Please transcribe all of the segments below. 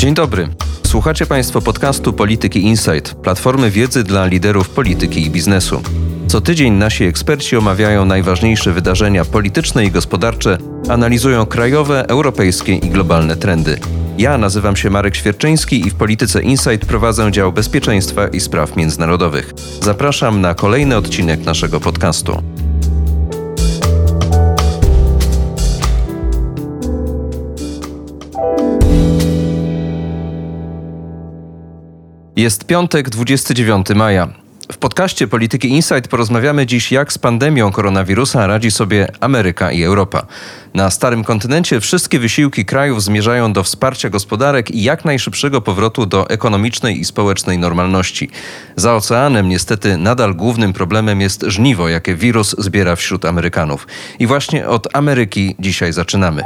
Dzień dobry. Słuchacie Państwo podcastu Polityki Insight, platformy wiedzy dla liderów polityki i biznesu. Co tydzień nasi eksperci omawiają najważniejsze wydarzenia polityczne i gospodarcze, analizują krajowe, europejskie i globalne trendy. Ja nazywam się Marek Świerczyński i w Polityce Insight prowadzę dział bezpieczeństwa i spraw międzynarodowych. Zapraszam na kolejny odcinek naszego podcastu. Jest piątek, 29 maja. W podcaście Polityki Insight porozmawiamy dziś, jak z pandemią koronawirusa radzi sobie Ameryka i Europa. Na starym kontynencie wszystkie wysiłki krajów zmierzają do wsparcia gospodarek i jak najszybszego powrotu do ekonomicznej i społecznej normalności. Za oceanem niestety nadal głównym problemem jest żniwo, jakie wirus zbiera wśród Amerykanów. I właśnie od Ameryki dzisiaj zaczynamy.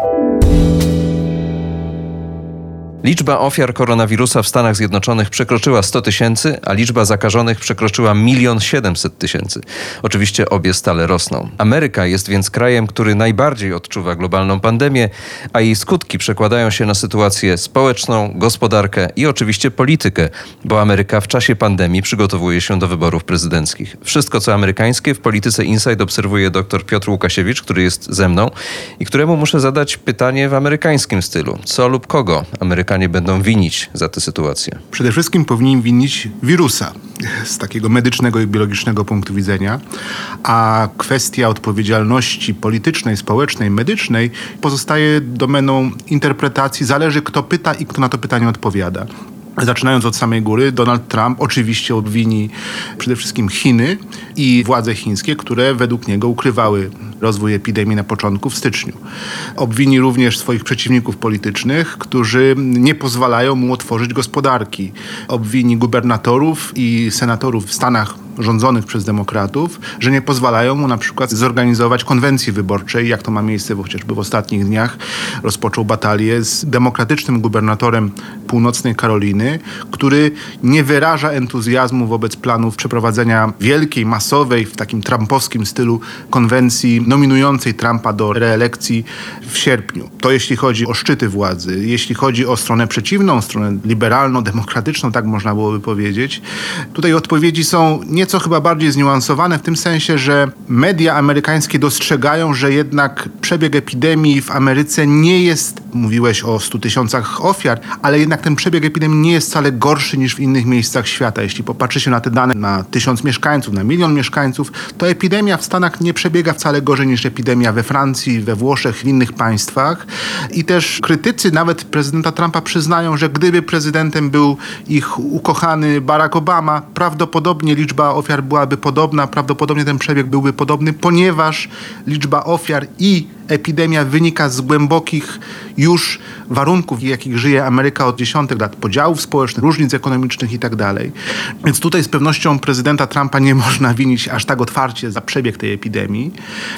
Liczba ofiar koronawirusa w Stanach Zjednoczonych przekroczyła 100 tysięcy, a liczba zakażonych przekroczyła 1 700 tysięcy. Oczywiście obie stale rosną. Ameryka jest więc krajem, który najbardziej odczuwa globalną pandemię, a jej skutki przekładają się na sytuację społeczną, gospodarkę i oczywiście politykę, bo Ameryka w czasie pandemii przygotowuje się do wyborów prezydenckich. Wszystko, co amerykańskie w polityce Inside obserwuje dr Piotr Łukasiewicz, który jest ze mną i któremu muszę zadać pytanie w amerykańskim stylu. Co lub kogo Ameryka Amerykanie będą winić za tę sytuację? Przede wszystkim powinni winić wirusa z takiego medycznego i biologicznego punktu widzenia, a kwestia odpowiedzialności politycznej, społecznej, medycznej pozostaje domeną interpretacji. Zależy kto pyta i kto na to pytanie odpowiada. Zaczynając od samej góry, Donald Trump oczywiście obwini przede wszystkim Chiny i władze chińskie, które według niego ukrywały rozwój epidemii na początku w styczniu. Obwini również swoich przeciwników politycznych, którzy nie pozwalają mu otworzyć gospodarki. Obwini gubernatorów i senatorów w Stanach rządzonych przez demokratów, że nie pozwalają mu na przykład zorganizować konwencji wyborczej, jak to ma miejsce chociażby w ostatnich dniach. Rozpoczął batalię z demokratycznym gubernatorem północnej Karoliny, który nie wyraża entuzjazmu wobec planów przeprowadzenia wielkiej, masowej, w takim trumpowskim stylu konwencji nominującej Trumpa do reelekcji w sierpniu. To jeśli chodzi o szczyty władzy. Jeśli chodzi o stronę przeciwną, stronę liberalno-demokratyczną, tak można byłoby powiedzieć, tutaj odpowiedzi są nie nieco chyba bardziej zniuansowane w tym sensie, że media amerykańskie dostrzegają, że jednak przebieg epidemii w Ameryce nie jest, mówiłeś o 100 tysiącach ofiar, ale jednak ten przebieg epidemii nie jest wcale gorszy niż w innych miejscach świata. Jeśli popatrzy się na te dane na tysiąc mieszkańców, na milion mieszkańców, to epidemia w Stanach nie przebiega wcale gorzej niż epidemia we Francji, we Włoszech, w innych państwach. I też krytycy nawet prezydenta Trumpa przyznają, że gdyby prezydentem był ich ukochany Barack Obama, prawdopodobnie liczba ofiar byłaby podobna, prawdopodobnie ten przebieg byłby podobny, ponieważ liczba ofiar i epidemia wynika z głębokich już warunków, w jakich żyje Ameryka od dziesiątek lat, podziałów społecznych, różnic ekonomicznych itd. Tak Więc tutaj z pewnością prezydenta Trumpa nie można winić aż tak otwarcie za przebieg tej epidemii.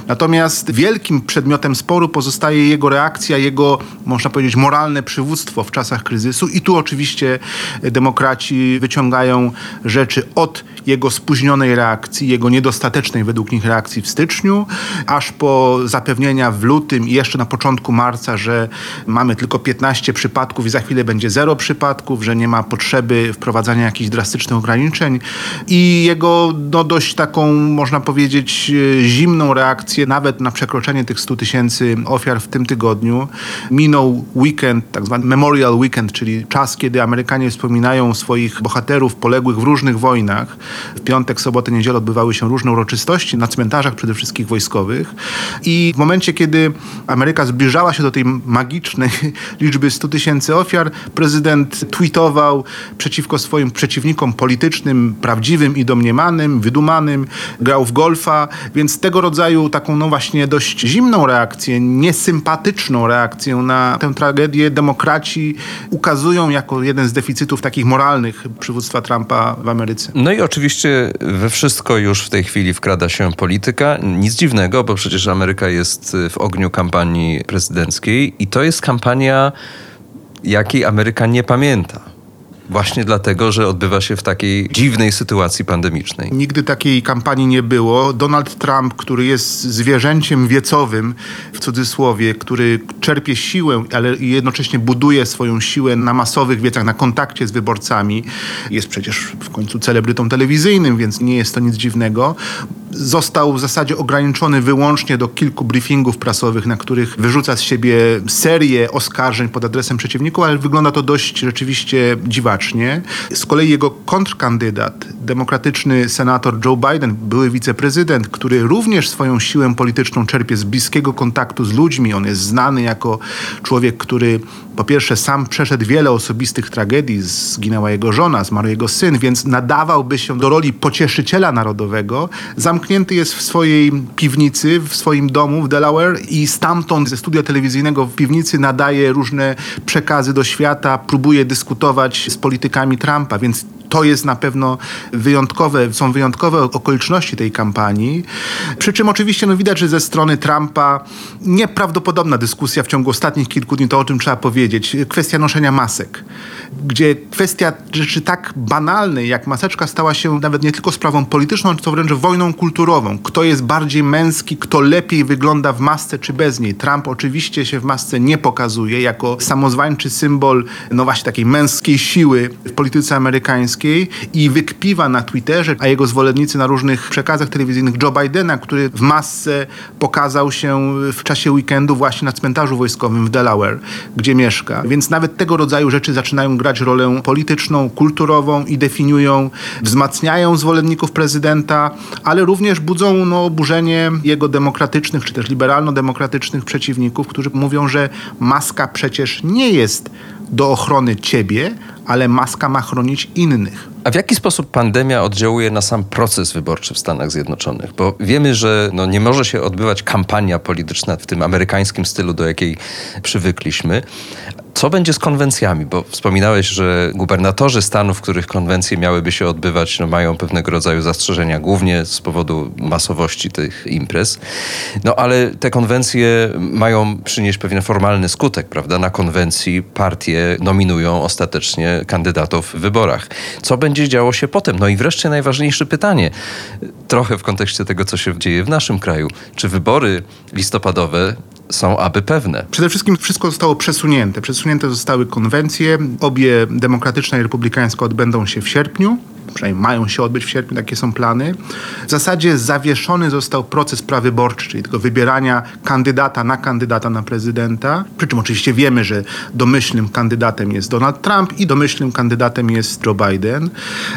Natomiast wielkim przedmiotem sporu pozostaje jego reakcja, jego, można powiedzieć, moralne przywództwo w czasach kryzysu i tu oczywiście demokraci wyciągają rzeczy od jego spóźnionej reakcji, jego niedostatecznej według nich reakcji w styczniu, aż po zapewnienia w lutym i jeszcze na początku marca, że mamy tylko 15 przypadków i za chwilę będzie zero przypadków, że nie ma potrzeby wprowadzania jakichś drastycznych ograniczeń i jego no, dość taką, można powiedzieć, zimną reakcję nawet na przekroczenie tych 100 tysięcy ofiar w tym tygodniu. Minął weekend, tak zwany Memorial Weekend, czyli czas, kiedy Amerykanie wspominają swoich bohaterów poległych w różnych wojnach. W piątek, sobotę, niedzielę odbywały się różne uroczystości na cmentarzach przede wszystkim wojskowych i w momencie, kiedy kiedy Ameryka zbliżała się do tej magicznej liczby 100 tysięcy ofiar, prezydent tweetował przeciwko swoim przeciwnikom politycznym, prawdziwym i domniemanym, wydumanym, grał w golfa, więc tego rodzaju taką no właśnie dość zimną reakcję, niesympatyczną reakcję na tę tragedię demokraci ukazują jako jeden z deficytów takich moralnych przywództwa Trumpa w Ameryce. No i oczywiście we wszystko już w tej chwili wkrada się polityka. Nic dziwnego, bo przecież Ameryka jest w ogniu kampanii prezydenckiej i to jest kampania, jakiej Ameryka nie pamięta. Właśnie dlatego, że odbywa się w takiej dziwnej sytuacji pandemicznej. Nigdy takiej kampanii nie było. Donald Trump, który jest zwierzęciem wiecowym, w cudzysłowie, który czerpie siłę, ale jednocześnie buduje swoją siłę na masowych wiecach, na kontakcie z wyborcami, jest przecież w końcu celebrytą telewizyjnym, więc nie jest to nic dziwnego został w zasadzie ograniczony wyłącznie do kilku briefingów prasowych, na których wyrzuca z siebie serię oskarżeń pod adresem przeciwników, ale wygląda to dość rzeczywiście dziwacznie. Z kolei jego kontrkandydat, demokratyczny senator Joe Biden, były wiceprezydent, który również swoją siłę polityczną czerpie z bliskiego kontaktu z ludźmi. On jest znany jako człowiek, który po pierwsze sam przeszedł wiele osobistych tragedii, zginęła jego żona, zmarł jego syn, więc nadawałby się do roli pocieszyciela narodowego. Zamknięty jest w swojej piwnicy, w swoim domu w Delaware i stamtąd ze studia telewizyjnego w piwnicy nadaje różne przekazy do świata, próbuje dyskutować z politykami Trumpa, więc to jest na pewno wyjątkowe, są wyjątkowe okoliczności tej kampanii. Przy czym oczywiście no widać, że ze strony Trumpa nieprawdopodobna dyskusja w ciągu ostatnich kilku dni, to o czym trzeba powiedzieć. Kwestia noszenia masek, gdzie kwestia rzeczy tak banalnej jak maseczka stała się nawet nie tylko sprawą polityczną, co wręcz wojną kulturową. Kto jest bardziej męski, kto lepiej wygląda w masce czy bez niej. Trump oczywiście się w masce nie pokazuje jako samozwańczy symbol no właśnie takiej męskiej siły w polityce amerykańskiej i wykpiwa na Twitterze, a jego zwolennicy na różnych przekazach telewizyjnych Joe Bidena, który w masce pokazał się w czasie weekendu właśnie na cmentarzu wojskowym w Delaware, gdzie mieszka. Więc nawet tego rodzaju rzeczy zaczynają grać rolę polityczną, kulturową i definiują, wzmacniają zwolenników prezydenta, ale również budzą no, oburzenie jego demokratycznych czy też liberalno-demokratycznych przeciwników, którzy mówią, że maska przecież nie jest do ochrony ciebie, ale maska ma chronić innych. A w jaki sposób pandemia oddziałuje na sam proces wyborczy w Stanach Zjednoczonych? Bo wiemy, że no nie może się odbywać kampania polityczna w tym amerykańskim stylu, do jakiej przywykliśmy. Co będzie z konwencjami? Bo wspominałeś, że gubernatorzy stanów, w których konwencje miałyby się odbywać, no mają pewnego rodzaju zastrzeżenia, głównie z powodu masowości tych imprez. No ale te konwencje mają przynieść pewien formalny skutek, prawda? Na konwencji partie nominują ostatecznie kandydatów w wyborach. Co będzie działo się potem? No i wreszcie najważniejsze pytanie, trochę w kontekście tego, co się dzieje w naszym kraju. Czy wybory listopadowe są aby pewne. Przede wszystkim wszystko zostało przesunięte. Przesunięte zostały konwencje. Obie demokratyczna i republikańska odbędą się w sierpniu przynajmniej mają się odbyć w sierpniu, takie są plany. W zasadzie zawieszony został proces prawyborczy, czyli tego wybierania kandydata na kandydata na prezydenta. Przy czym oczywiście wiemy, że domyślnym kandydatem jest Donald Trump i domyślnym kandydatem jest Joe Biden.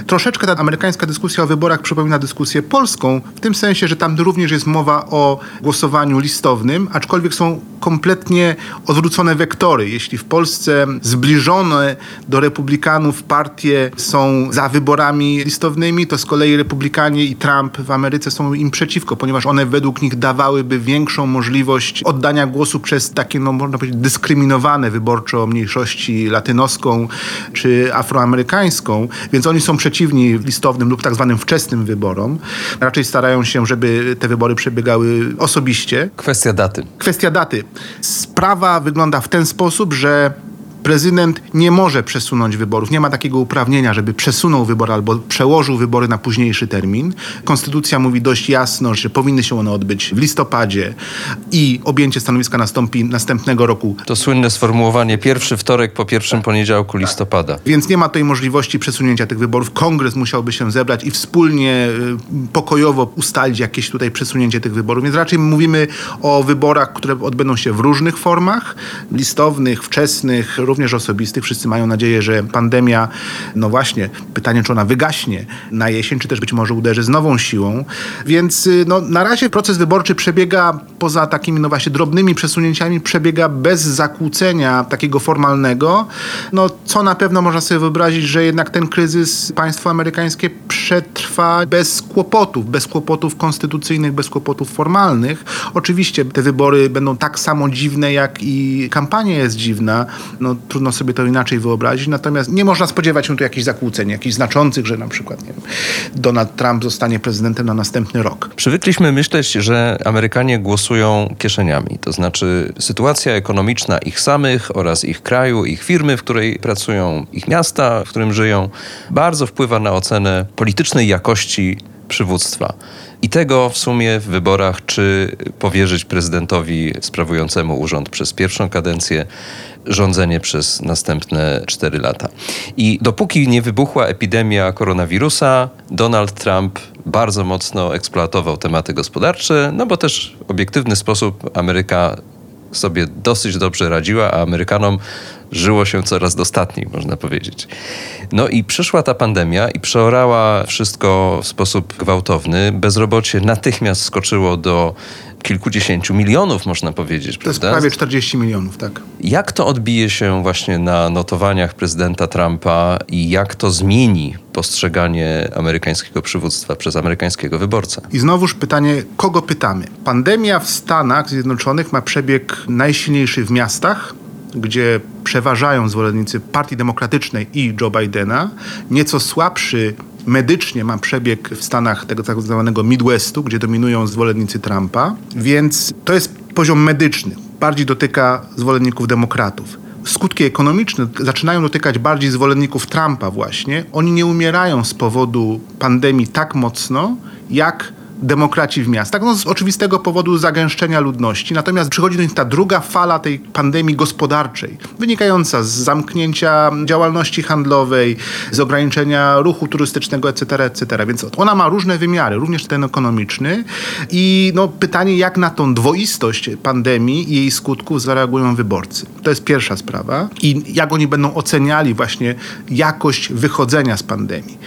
Troszeczkę ta amerykańska dyskusja o wyborach przypomina dyskusję polską, w tym sensie, że tam również jest mowa o głosowaniu listownym, aczkolwiek są kompletnie odwrócone wektory. Jeśli w Polsce zbliżone do republikanów partie są za wyborami listownymi, to z kolei republikanie i Trump w Ameryce są im przeciwko, ponieważ one według nich dawałyby większą możliwość oddania głosu przez takie, no można powiedzieć, dyskryminowane wyborczo mniejszości latynoską czy afroamerykańską, więc oni są przeciwni listownym lub tak zwanym wczesnym wyborom. Raczej starają się, żeby te wybory przebiegały osobiście. Kwestia daty. Kwestia daty. Sprawa wygląda w ten sposób, że prezydent nie może przesunąć wyborów. Nie ma takiego uprawnienia, żeby przesunął wybory albo przełożył wybory na późniejszy termin. Konstytucja mówi dość jasno, że powinny się one odbyć w listopadzie i objęcie stanowiska nastąpi następnego roku. To słynne sformułowanie pierwszy wtorek po pierwszym poniedziałku listopada. Więc nie ma tej możliwości przesunięcia tych wyborów. Kongres musiałby się zebrać i wspólnie y, pokojowo ustalić jakieś tutaj przesunięcie tych wyborów. Więc raczej mówimy o wyborach, które odbędą się w różnych formach, listownych, wczesnych, również osobistych. Wszyscy mają nadzieję, że pandemia, no właśnie, pytanie, czy ona wygaśnie na jesień, czy też być może uderzy z nową siłą. Więc y, no, na razie proces wyborczy przebiega poza takimi, no właśnie, drobnymi przesunięciami, przebiega bez zakłócenia takiego formalnego. No, co na pewno można sobie wyobrazić, że jednak ten kryzys państwo amerykańskie przetrwa bez kłopotów, bez kłopotów konstytucyjnych, bez kłopotów formalnych. Oczywiście te wybory będą tak samo dziwne, jak i kampania jest dziwna. No, trudno sobie to inaczej wyobrazić. Natomiast nie można spodziewać się tu jakichś zakłóceń, jakichś znaczących, że na przykład wiem, Donald Trump zostanie prezydentem na następny rok. Przywykliśmy myśleć, że Amerykanie głosują kieszeniami. To znaczy sytuacja ekonomiczna ich samych oraz ich kraju, ich firmy, w której pracują, ich miasta, w którym żyją, bardzo wpływa na ocenę politycznej jakości przywództwa. I tego w sumie w wyborach, czy powierzyć prezydentowi sprawującemu urząd przez pierwszą kadencję, rządzenie przez następne cztery lata. I dopóki nie wybuchła epidemia koronawirusa, Donald Trump bardzo mocno eksploatował tematy gospodarcze, no bo też w obiektywny sposób Ameryka sobie dosyć dobrze radziła, a Amerykanom żyło się coraz dostatniej, można powiedzieć. No i przyszła ta pandemia i przeorała wszystko w sposób gwałtowny. Bezrobocie natychmiast skoczyło do kilkudziesięciu milionów, można powiedzieć. To jest prawie 40 milionów, tak. Jak to odbije się właśnie na notowaniach prezydenta Trumpa i jak to zmieni postrzeganie amerykańskiego przywództwa przez amerykańskiego wyborcę? I znowuż pytanie, kogo pytamy? Pandemia w Stanach Zjednoczonych ma przebieg najsilniejszy w miastach, gdzie przeważają zwolennicy Partii Demokratycznej i Joe Bidena, nieco słabszy medycznie ma przebieg w Stanach tego tak zwanego Midwestu, gdzie dominują zwolennicy Trumpa, więc to jest poziom medyczny. Bardziej dotyka zwolenników demokratów. Skutki ekonomiczne zaczynają dotykać bardziej zwolenników Trumpa właśnie. Oni nie umierają z powodu pandemii tak mocno, jak demokraci w miastach. No, z oczywistego powodu zagęszczenia ludności. Natomiast przychodzi do nich ta druga fala tej pandemii gospodarczej, wynikająca z zamknięcia działalności handlowej, z ograniczenia ruchu turystycznego, etc., etc. Więc ona ma różne wymiary, również ten ekonomiczny. I no, pytanie, jak na tą dwoistość pandemii i jej skutków zareagują wyborcy. To jest pierwsza sprawa. I jak oni będą oceniali właśnie jakość wychodzenia z pandemii.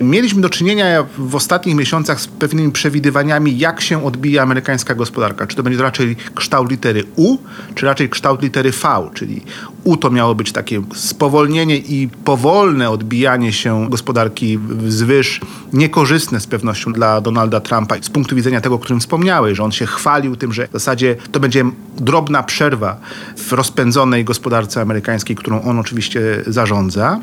Mieliśmy do czynienia w ostatnich miesiącach z pewnymi przewidywaniami, przewidywaniami, jak się odbija amerykańska gospodarka. Czy to będzie raczej kształt litery U, czy raczej kształt litery V, czyli U to miało być takie spowolnienie i powolne odbijanie się gospodarki zwyż, niekorzystne z pewnością dla Donalda Trumpa z punktu widzenia tego, o którym wspomniałeś, że on się chwalił tym, że w zasadzie to będzie drobna przerwa w rozpędzonej gospodarce amerykańskiej, którą on oczywiście zarządza.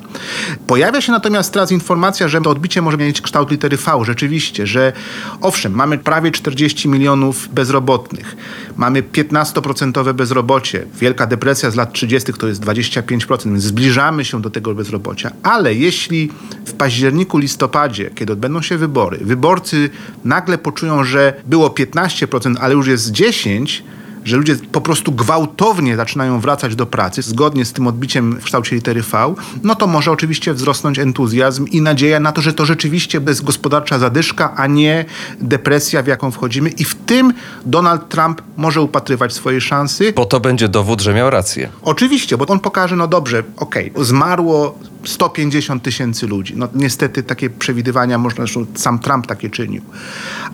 Pojawia się natomiast teraz informacja, że to odbicie może mieć kształt litery V, rzeczywiście, że owszem, owszem, mamy prawie 40 milionów bezrobotnych, mamy 15% bezrobocie, wielka depresja z lat 30. to jest 25%, więc zbliżamy się do tego bezrobocia, ale jeśli w październiku, listopadzie, kiedy odbędą się wybory, wyborcy nagle poczują, że było 15%, ale już jest 10%, że ludzie po prostu gwałtownie zaczynają wracać do pracy, zgodnie z tym odbiciem w kształcie litery V, no to może oczywiście wzrosnąć entuzjazm i nadzieja na to, że to rzeczywiście jest gospodarcza zadyszka, a nie depresja, w jaką wchodzimy. I w tym Donald Trump może upatrywać swojej szansy. Bo to będzie dowód, że miał rację. Oczywiście, bo on pokaże, no dobrze, okej, okay, zmarło 150 tysięcy ludzi. No niestety takie przewidywania można, zresztą sam Trump takie czynił.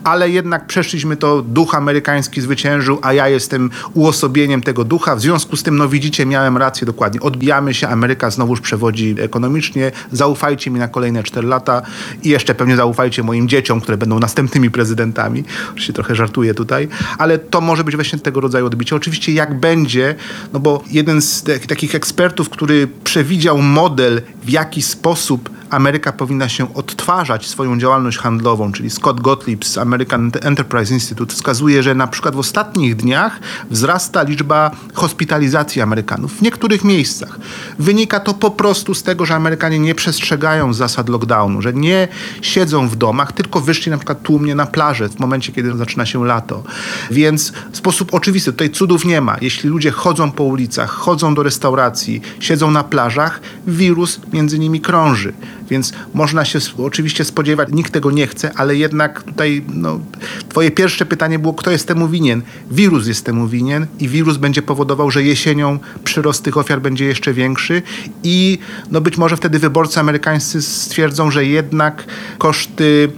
Ale jednak przeszliśmy to, duch amerykański zwyciężył, a ja jestem uosobieniem tego ducha. W związku z tym, no widzicie, miałem rację dokładnie. Odbijamy się, Ameryka znowuż przewodzi ekonomicznie. Zaufajcie mi na kolejne 4 lata i jeszcze pewnie zaufajcie moim dzieciom, które będą następnymi prezydentami. Oczywiście trochę żartuję tutaj, ale to może być właśnie tego rodzaju odbicie. Oczywiście jak będzie, no bo jeden z takich ekspertów, który przewidział model w jaki sposób Ameryka powinna się odtwarzać swoją działalność handlową, czyli Scott Gottlieb z American Enterprise Institute wskazuje, że na przykład w ostatnich dniach wzrasta liczba hospitalizacji Amerykanów w niektórych miejscach. Wynika to po prostu z tego, że Amerykanie nie przestrzegają zasad lockdownu, że nie siedzą w domach, tylko wyszli na przykład tłumnie na plażę w momencie, kiedy zaczyna się lato. Więc w sposób oczywisty, tutaj cudów nie ma. Jeśli ludzie chodzą po ulicach, chodzą do restauracji, siedzą na plażach, wirus między nimi krąży. Więc można się oczywiście spodziewać, nikt tego nie chce, ale jednak tutaj no, twoje pierwsze pytanie było, kto jest temu winien? Wirus jest temu winien i wirus będzie powodował, że jesienią przyrost tych ofiar będzie jeszcze większy i no, być może wtedy wyborcy amerykańscy stwierdzą, że jednak koszty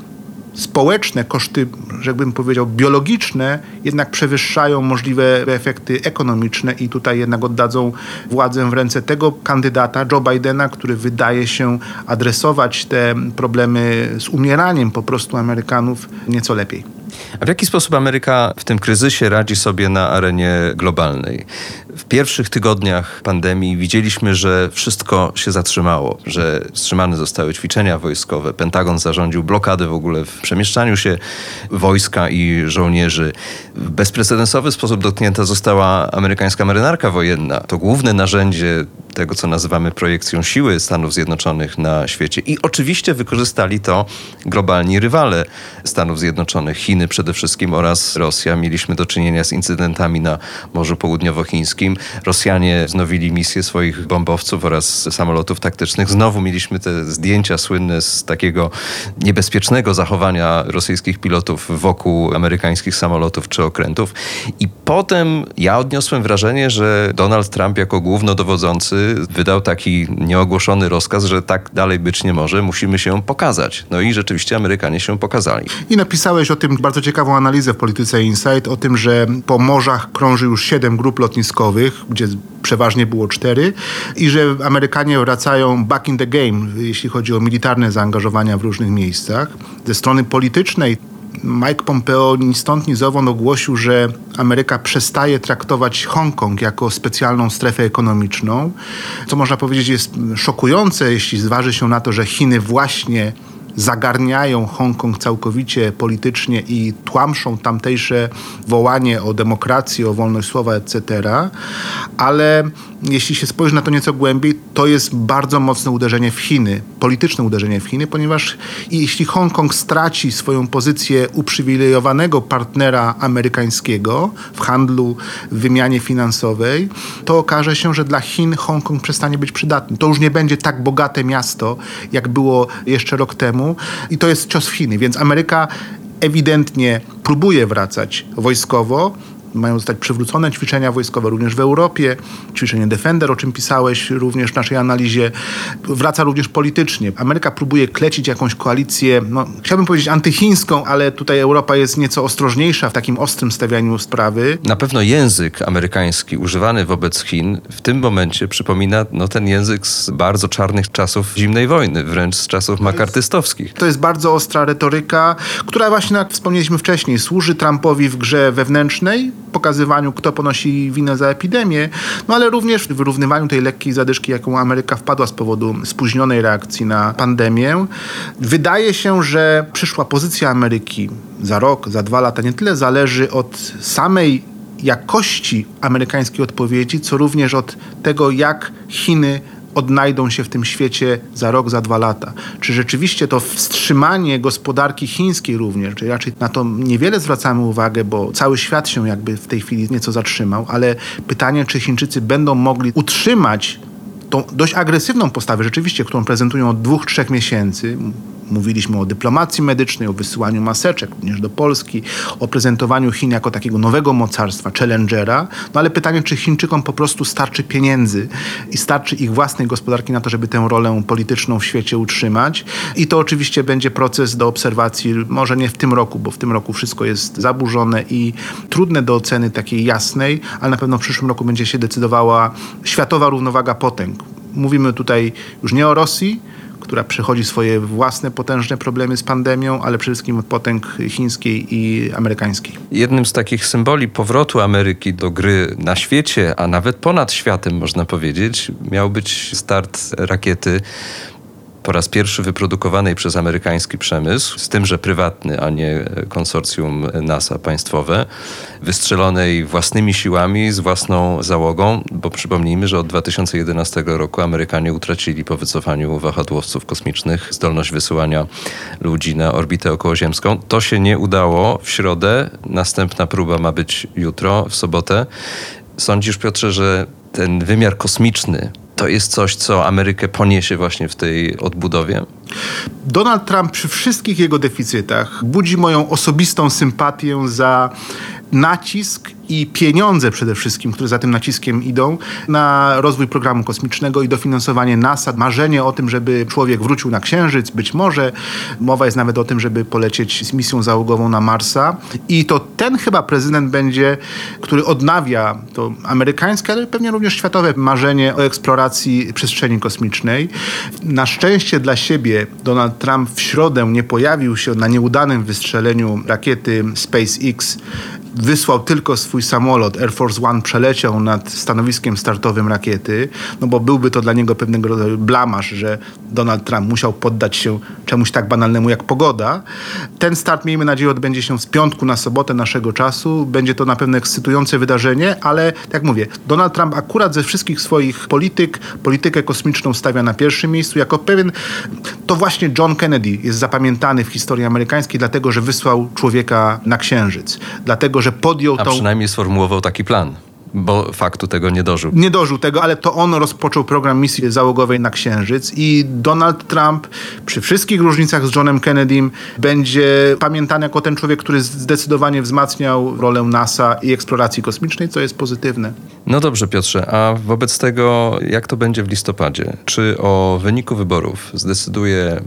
społeczne, koszty, jakbym powiedział, biologiczne, jednak przewyższają możliwe efekty ekonomiczne i tutaj jednak oddadzą władzę w ręce tego kandydata, Joe Bidena, który wydaje się adresować te problemy z umieraniem po prostu Amerykanów nieco lepiej. A w jaki sposób Ameryka w tym kryzysie radzi sobie na arenie globalnej? W pierwszych tygodniach pandemii widzieliśmy, że wszystko się zatrzymało, że wstrzymane zostały ćwiczenia wojskowe. Pentagon zarządził blokadę w ogóle w przemieszczaniu się wojska i żołnierzy. W bezprecedensowy sposób dotknięta została amerykańska marynarka wojenna. To główne narzędzie tego, co nazywamy projekcją siły Stanów Zjednoczonych na świecie. I oczywiście wykorzystali to globalni rywale Stanów Zjednoczonych, Chiny przede wszystkim oraz Rosja. Mieliśmy do czynienia z incydentami na Morzu Południowochińskim. Rosjanie wznowili misję swoich bombowców oraz samolotów taktycznych. Znowu mieliśmy te zdjęcia słynne z takiego niebezpiecznego zachowania rosyjskich pilotów wokół amerykańskich samolotów czy okrętów. I potem ja odniosłem wrażenie, że Donald Trump jako głównodowodzący wydał taki nieogłoszony rozkaz, że tak dalej być nie może, musimy się pokazać. No i rzeczywiście Amerykanie się pokazali. I napisałeś o tym bardzo ciekawą analizę w Polityce Insight, o tym, że po morzach krąży już siedem grup lotniskowych, gdzie przeważnie było cztery i że Amerykanie wracają back in the game, jeśli chodzi o militarne zaangażowania w różnych miejscach. Ze strony politycznej Mike Pompeo ni stąd ni zowąd ogłosił, że Ameryka przestaje traktować Hongkong jako specjalną strefę ekonomiczną, co można powiedzieć jest szokujące, jeśli zważy się na to, że Chiny właśnie zagarniają Hongkong całkowicie politycznie i tłamszą tamtejsze wołanie o demokrację, o wolność słowa, etc. Ale jeśli się spojrzy na to nieco głębiej, to jest bardzo mocne uderzenie w Chiny, polityczne uderzenie w Chiny, ponieważ jeśli Hongkong straci swoją pozycję uprzywilejowanego partnera amerykańskiego w handlu, w wymianie finansowej, to okaże się, że dla Chin Hongkong przestanie być przydatny. To już nie będzie tak bogate miasto, jak było jeszcze rok temu i to jest cios w Chiny, więc Ameryka ewidentnie próbuje wracać wojskowo, mają zostać przywrócone ćwiczenia wojskowe również w Europie. Ćwiczenie Defender, o czym pisałeś również w naszej analizie, wraca również politycznie. Ameryka próbuje klecić jakąś koalicję, no, chciałbym powiedzieć antychińską, ale tutaj Europa jest nieco ostrożniejsza w takim ostrym stawianiu sprawy. Na pewno język amerykański używany wobec Chin w tym momencie przypomina no, ten język z bardzo czarnych czasów zimnej wojny, wręcz z czasów makartystowskich. To jest bardzo ostra retoryka, która właśnie, jak wspomnieliśmy wcześniej, służy Trumpowi w grze wewnętrznej, pokazywaniu, kto ponosi winę za epidemię, no ale również w wyrównywaniu tej lekkiej zadyszki, jaką Ameryka wpadła z powodu spóźnionej reakcji na pandemię. Wydaje się, że przyszła pozycja Ameryki za rok, za dwa lata nie tyle zależy od samej jakości amerykańskiej odpowiedzi, co również od tego, jak Chiny odnajdą się w tym świecie za rok, za dwa lata. Czy rzeczywiście to wstrzymanie gospodarki chińskiej również, czy raczej na to niewiele zwracamy uwagę, bo cały świat się jakby w tej chwili nieco zatrzymał, ale pytanie, czy Chińczycy będą mogli utrzymać tą dość agresywną postawę, rzeczywiście, którą prezentują od dwóch, trzech miesięcy, Mówiliśmy o dyplomacji medycznej, o wysyłaniu maseczek również do Polski, o prezentowaniu Chin jako takiego nowego mocarstwa, challengera. No ale pytanie, czy Chińczykom po prostu starczy pieniędzy i starczy ich własnej gospodarki na to, żeby tę rolę polityczną w świecie utrzymać. I to oczywiście będzie proces do obserwacji, może nie w tym roku, bo w tym roku wszystko jest zaburzone i trudne do oceny takiej jasnej, ale na pewno w przyszłym roku będzie się decydowała światowa równowaga potęg. Mówimy tutaj już nie o Rosji, która przechodzi swoje własne potężne problemy z pandemią, ale przede wszystkim potęg chińskiej i amerykańskiej. Jednym z takich symboli powrotu Ameryki do gry na świecie, a nawet ponad światem, można powiedzieć, miał być start rakiety po raz pierwszy wyprodukowanej przez amerykański przemysł, z tym, że prywatny, a nie konsorcjum NASA państwowe, wystrzelonej własnymi siłami, z własną załogą, bo przypomnijmy, że od 2011 roku Amerykanie utracili po wycofaniu wahadłowców kosmicznych zdolność wysyłania ludzi na orbitę okołoziemską. To się nie udało w środę, następna próba ma być jutro, w sobotę. Sądzisz, Piotrze, że ten wymiar kosmiczny to jest coś, co Amerykę poniesie właśnie w tej odbudowie? Donald Trump przy wszystkich jego deficytach budzi moją osobistą sympatię za nacisk i pieniądze przede wszystkim, które za tym naciskiem idą, na rozwój programu kosmicznego i dofinansowanie NASA. Marzenie o tym, żeby człowiek wrócił na Księżyc, być może. Mowa jest nawet o tym, żeby polecieć z misją załogową na Marsa. I to ten chyba prezydent będzie, który odnawia to amerykańskie, ale pewnie również światowe marzenie o eksploracji przestrzeni kosmicznej. Na szczęście dla siebie Donald Trump w środę nie pojawił się na nieudanym wystrzeleniu rakiety SpaceX wysłał tylko swój samolot, Air Force One przeleciał nad stanowiskiem startowym rakiety, no bo byłby to dla niego pewnego rodzaju blamaż, że Donald Trump musiał poddać się czemuś tak banalnemu jak pogoda. Ten start, miejmy nadzieję, odbędzie się z piątku na sobotę naszego czasu. Będzie to na pewno ekscytujące wydarzenie, ale jak mówię, Donald Trump akurat ze wszystkich swoich polityk, politykę kosmiczną stawia na pierwszym miejscu, jako pewien, to właśnie John Kennedy jest zapamiętany w historii amerykańskiej, dlatego, że wysłał człowieka na Księżyc. Dlatego, że podjął A tą... przynajmniej sformułował taki plan, bo faktu tego nie dożył. Nie dożył tego, ale to on rozpoczął program misji załogowej na Księżyc i Donald Trump przy wszystkich różnicach z Johnem Kennedym będzie pamiętany jako ten człowiek, który zdecydowanie wzmacniał rolę NASA i eksploracji kosmicznej, co jest pozytywne. No dobrze, Piotrze, a wobec tego, jak to będzie w listopadzie? Czy o wyniku wyborów zdecyduje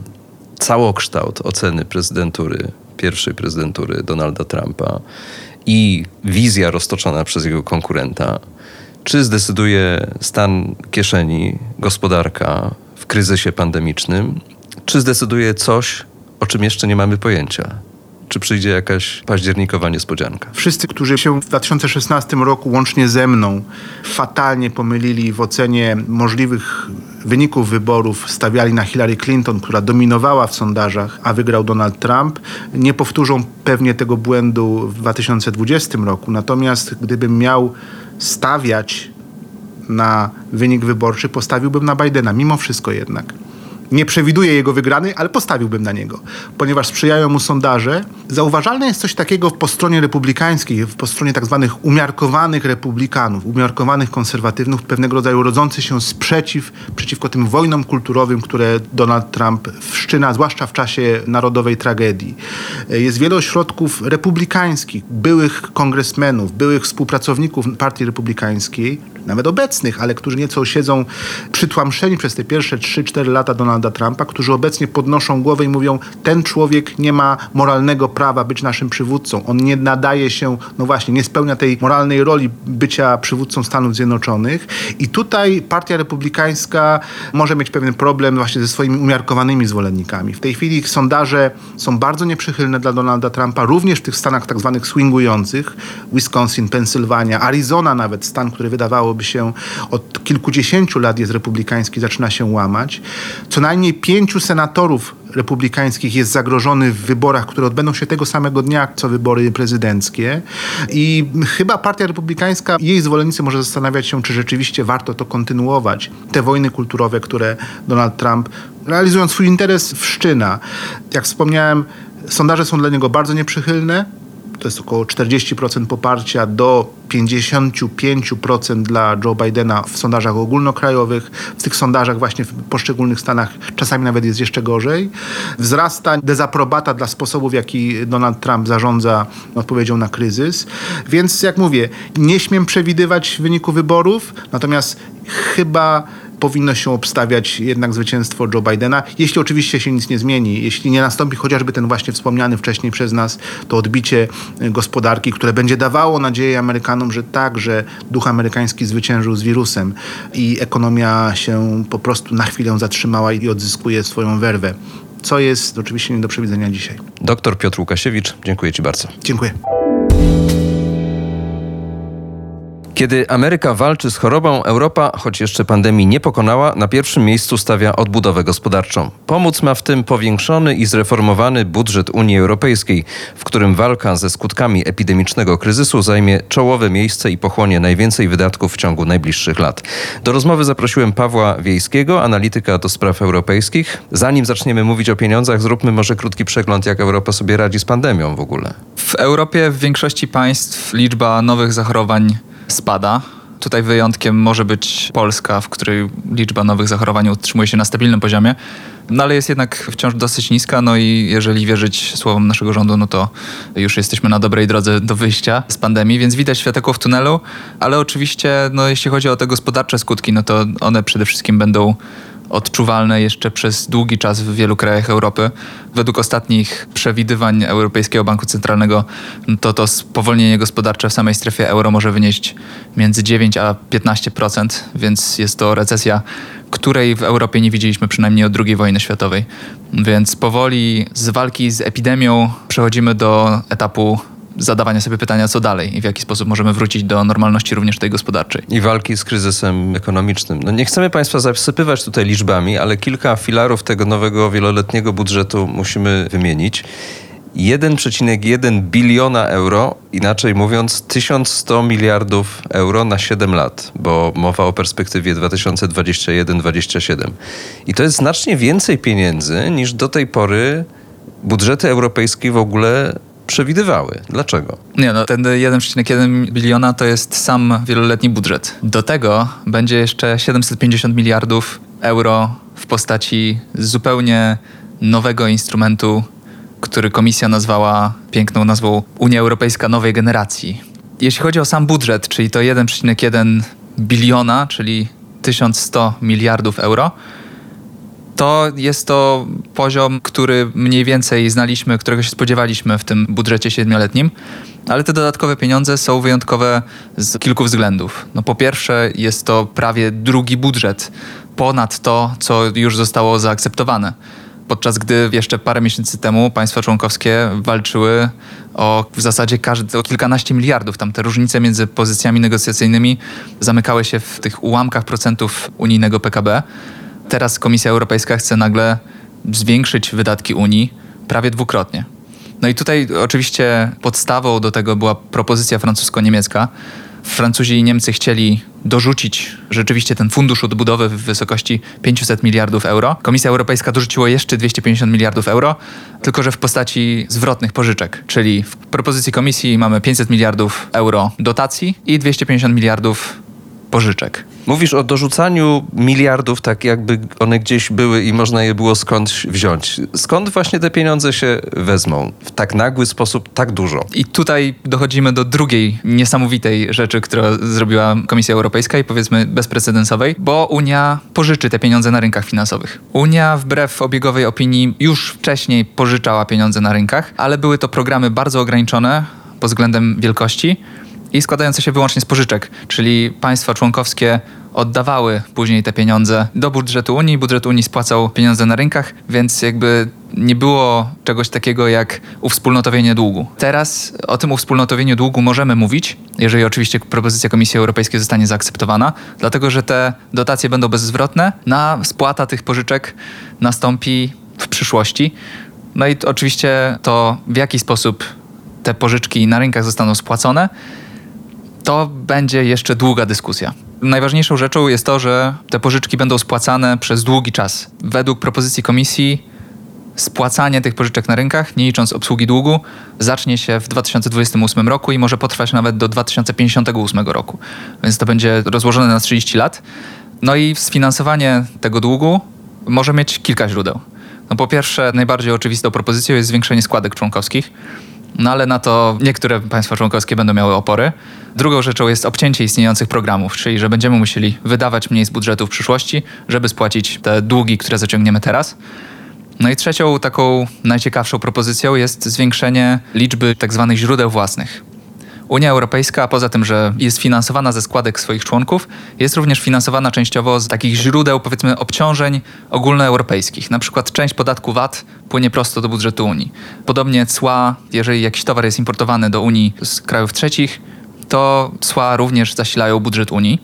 całokształt oceny prezydentury, pierwszej prezydentury Donalda Trumpa i wizja roztoczona przez jego konkurenta? Czy zdecyduje stan kieszeni, gospodarka w kryzysie pandemicznym? Czy zdecyduje coś, o czym jeszcze nie mamy pojęcia? Czy przyjdzie jakaś październikowa niespodzianka? Wszyscy, którzy się w 2016 roku łącznie ze mną fatalnie pomylili w ocenie możliwych wyników wyborów, stawiali na Hillary Clinton, która dominowała w sondażach, a wygrał Donald Trump, nie powtórzą pewnie tego błędu w 2020 roku. Natomiast gdybym miał stawiać na wynik wyborczy, postawiłbym na Bidena, mimo wszystko jednak. Nie przewiduję jego wygranej, ale postawiłbym na niego, ponieważ sprzyjają mu sondaże. Zauważalne jest coś takiego po stronie republikańskiej, po stronie tak zwanych umiarkowanych republikanów, umiarkowanych konserwatywnych, pewnego rodzaju rodzący się sprzeciw przeciwko tym wojnom kulturowym, które Donald Trump wszczyna, zwłaszcza w czasie narodowej tragedii. Jest wiele ośrodków republikańskich, byłych kongresmenów, byłych współpracowników Partii Republikańskiej, nawet obecnych, ale którzy nieco siedzą przytłamszeni przez te pierwsze 3-4 lata Donalda Trumpa, którzy obecnie podnoszą głowę i mówią, ten człowiek nie ma moralnego prawa być naszym przywódcą. On nie nadaje się, no właśnie, nie spełnia tej moralnej roli bycia przywódcą Stanów Zjednoczonych. I tutaj Partia Republikańska może mieć pewien problem właśnie ze swoimi umiarkowanymi zwolennikami. W tej chwili ich sondaże są bardzo nieprzychylne dla Donalda Trumpa, również w tych stanach tak zwanych swingujących, Wisconsin, Pensylwania, Arizona nawet, stan, który wydawało wydawałoby się od kilkudziesięciu lat jest republikański, zaczyna się łamać. Co najmniej pięciu senatorów republikańskich jest zagrożony w wyborach, które odbędą się tego samego dnia, co wybory prezydenckie. I chyba Partia Republikańska jej zwolennicy może zastanawiać się, czy rzeczywiście warto to kontynuować. Te wojny kulturowe, które Donald Trump realizując swój interes wszczyna. Jak wspomniałem, sondaże są dla niego bardzo nieprzychylne to jest około 40% poparcia do 55% dla Joe Bidena w sondażach ogólnokrajowych. W tych sondażach właśnie w poszczególnych stanach czasami nawet jest jeszcze gorzej. Wzrasta dezaprobata dla sposobów, w jaki Donald Trump zarządza odpowiedzią na kryzys. Więc jak mówię, nie śmiem przewidywać wyniku wyborów, natomiast chyba powinno się obstawiać jednak zwycięstwo Joe Bidena, jeśli oczywiście się nic nie zmieni, jeśli nie nastąpi chociażby ten właśnie wspomniany wcześniej przez nas to odbicie gospodarki, które będzie dawało nadzieję Amerykanom, że tak, że duch amerykański zwyciężył z wirusem i ekonomia się po prostu na chwilę zatrzymała i odzyskuje swoją werwę. Co jest oczywiście nie do przewidzenia dzisiaj. Doktor Piotr Łukasiewicz, dziękuję Ci bardzo. Dziękuję. Kiedy Ameryka walczy z chorobą, Europa, choć jeszcze pandemii nie pokonała, na pierwszym miejscu stawia odbudowę gospodarczą. Pomóc ma w tym powiększony i zreformowany budżet Unii Europejskiej, w którym walka ze skutkami epidemicznego kryzysu zajmie czołowe miejsce i pochłonie najwięcej wydatków w ciągu najbliższych lat. Do rozmowy zaprosiłem Pawła Wiejskiego, analityka do spraw europejskich. Zanim zaczniemy mówić o pieniądzach, zróbmy może krótki przegląd, jak Europa sobie radzi z pandemią w ogóle. W Europie w większości państw liczba nowych zachorowań spada. Tutaj wyjątkiem może być Polska, w której liczba nowych zachorowań utrzymuje się na stabilnym poziomie, no ale jest jednak wciąż dosyć niska, no i jeżeli wierzyć słowom naszego rządu, no to już jesteśmy na dobrej drodze do wyjścia z pandemii, więc widać światełko w tunelu, ale oczywiście, no jeśli chodzi o te gospodarcze skutki, no to one przede wszystkim będą odczuwalne jeszcze przez długi czas w wielu krajach Europy. Według ostatnich przewidywań Europejskiego Banku Centralnego to to spowolnienie gospodarcze w samej strefie euro może wynieść między 9 a 15%, więc jest to recesja, której w Europie nie widzieliśmy przynajmniej od II wojny światowej. Więc powoli z walki z epidemią przechodzimy do etapu zadawania sobie pytania, co dalej i w jaki sposób możemy wrócić do normalności również tej gospodarczej. I walki z kryzysem ekonomicznym. No nie chcemy Państwa zasypywać tutaj liczbami, ale kilka filarów tego nowego wieloletniego budżetu musimy wymienić. 1,1 biliona euro, inaczej mówiąc 1100 miliardów euro na 7 lat, bo mowa o perspektywie 2021-2027. I to jest znacznie więcej pieniędzy niż do tej pory budżety europejskie w ogóle przewidywały. Dlaczego? Nie, no ten 1,1 biliona to jest sam wieloletni budżet. Do tego będzie jeszcze 750 miliardów euro w postaci zupełnie nowego instrumentu, który komisja nazwała piękną nazwą Unia Europejska Nowej Generacji. Jeśli chodzi o sam budżet, czyli to 1,1 biliona, czyli 1100 miliardów euro, to jest to poziom, który mniej więcej znaliśmy, którego się spodziewaliśmy w tym budżecie siedmioletnim. Ale te dodatkowe pieniądze są wyjątkowe z kilku względów. No po pierwsze, jest to prawie drugi budżet ponad to, co już zostało zaakceptowane. Podczas gdy jeszcze parę miesięcy temu państwa członkowskie walczyły o w zasadzie każde, o kilkanaście miliardów. Tam te różnice między pozycjami negocjacyjnymi zamykały się w tych ułamkach procentów unijnego PKB. Teraz Komisja Europejska chce nagle zwiększyć wydatki Unii prawie dwukrotnie. No i tutaj oczywiście podstawą do tego była propozycja francusko-niemiecka. Francuzi i Niemcy chcieli dorzucić rzeczywiście ten fundusz odbudowy w wysokości 500 miliardów euro. Komisja Europejska dorzuciła jeszcze 250 miliardów euro, tylko że w postaci zwrotnych pożyczek, czyli w propozycji komisji mamy 500 miliardów euro dotacji i 250 miliardów pożyczek. Mówisz o dorzucaniu miliardów, tak jakby one gdzieś były i można je było skądś wziąć. Skąd właśnie te pieniądze się wezmą w tak nagły sposób, tak dużo? I tutaj dochodzimy do drugiej niesamowitej rzeczy, którą zrobiła Komisja Europejska i powiedzmy bezprecedensowej, bo Unia pożyczy te pieniądze na rynkach finansowych. Unia wbrew obiegowej opinii już wcześniej pożyczała pieniądze na rynkach, ale były to programy bardzo ograniczone pod względem wielkości i składające się wyłącznie z pożyczek, czyli państwa członkowskie oddawały później te pieniądze do budżetu Unii, budżet Unii spłacał pieniądze na rynkach, więc jakby nie było czegoś takiego jak uwspólnotowienie długu. Teraz o tym uwspólnotowieniu długu możemy mówić, jeżeli oczywiście propozycja Komisji Europejskiej zostanie zaakceptowana, dlatego że te dotacje będą bezzwrotne, na spłata tych pożyczek nastąpi w przyszłości. No i oczywiście to, w jaki sposób te pożyczki na rynkach zostaną spłacone, to będzie jeszcze długa dyskusja. Najważniejszą rzeczą jest to, że te pożyczki będą spłacane przez długi czas. Według propozycji komisji spłacanie tych pożyczek na rynkach, nie licząc obsługi długu, zacznie się w 2028 roku i może potrwać nawet do 2058 roku. Więc to będzie rozłożone na 30 lat. No i sfinansowanie tego długu może mieć kilka źródeł. No po pierwsze, najbardziej oczywistą propozycją jest zwiększenie składek członkowskich. No ale na to niektóre państwa członkowskie będą miały opory. Drugą rzeczą jest obcięcie istniejących programów, czyli że będziemy musieli wydawać mniej z budżetu w przyszłości, żeby spłacić te długi, które zaciągniemy teraz. No i trzecią taką najciekawszą propozycją jest zwiększenie liczby tak zwanych źródeł własnych. Unia Europejska, poza tym, że jest finansowana ze składek swoich członków, jest również finansowana częściowo z takich źródeł, powiedzmy, obciążeń ogólnoeuropejskich. Na przykład część podatku VAT płynie prosto do budżetu Unii. Podobnie cła, jeżeli jakiś towar jest importowany do Unii z krajów trzecich, to cła również zasilają budżet Unii.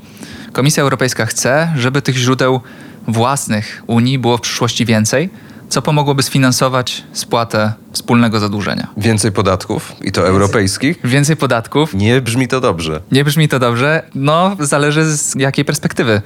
Komisja Europejska chce, żeby tych źródeł własnych Unii było w przyszłości więcej, co pomogłoby sfinansować spłatę wspólnego zadłużenia. Więcej podatków i to europejskich? Więcej podatków. Nie brzmi to dobrze. Nie brzmi to dobrze. No, zależy z jakiej perspektywy.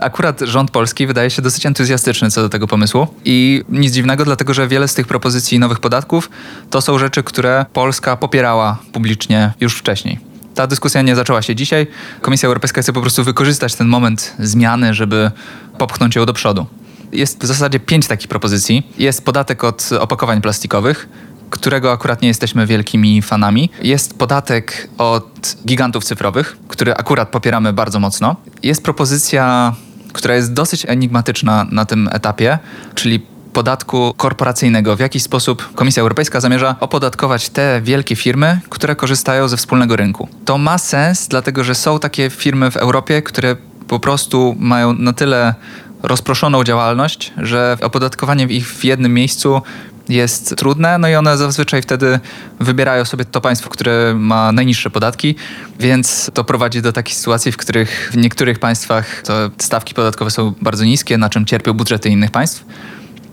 Akurat rząd polski wydaje się dosyć entuzjastyczny co do tego pomysłu i nic dziwnego, dlatego że wiele z tych propozycji nowych podatków to są rzeczy, które Polska popierała publicznie już wcześniej. Ta dyskusja nie zaczęła się dzisiaj. Komisja Europejska chce po prostu wykorzystać ten moment zmiany, żeby popchnąć ją do przodu. Jest w zasadzie pięć takich propozycji. Jest podatek od opakowań plastikowych, którego akurat nie jesteśmy wielkimi fanami. Jest podatek od gigantów cyfrowych, który akurat popieramy bardzo mocno. Jest propozycja, która jest dosyć enigmatyczna na tym etapie, czyli podatku korporacyjnego. W jaki sposób Komisja Europejska zamierza opodatkować te wielkie firmy, które korzystają ze wspólnego rynku. To ma sens, dlatego że są takie firmy w Europie, które po prostu mają na tyle rozproszoną działalność, że opodatkowanie ich w jednym miejscu jest trudne, no i one zazwyczaj wtedy wybierają sobie to państwo, które ma najniższe podatki, więc to prowadzi do takich sytuacji, w których w niektórych państwach to stawki podatkowe są bardzo niskie, na czym cierpią budżety innych państw.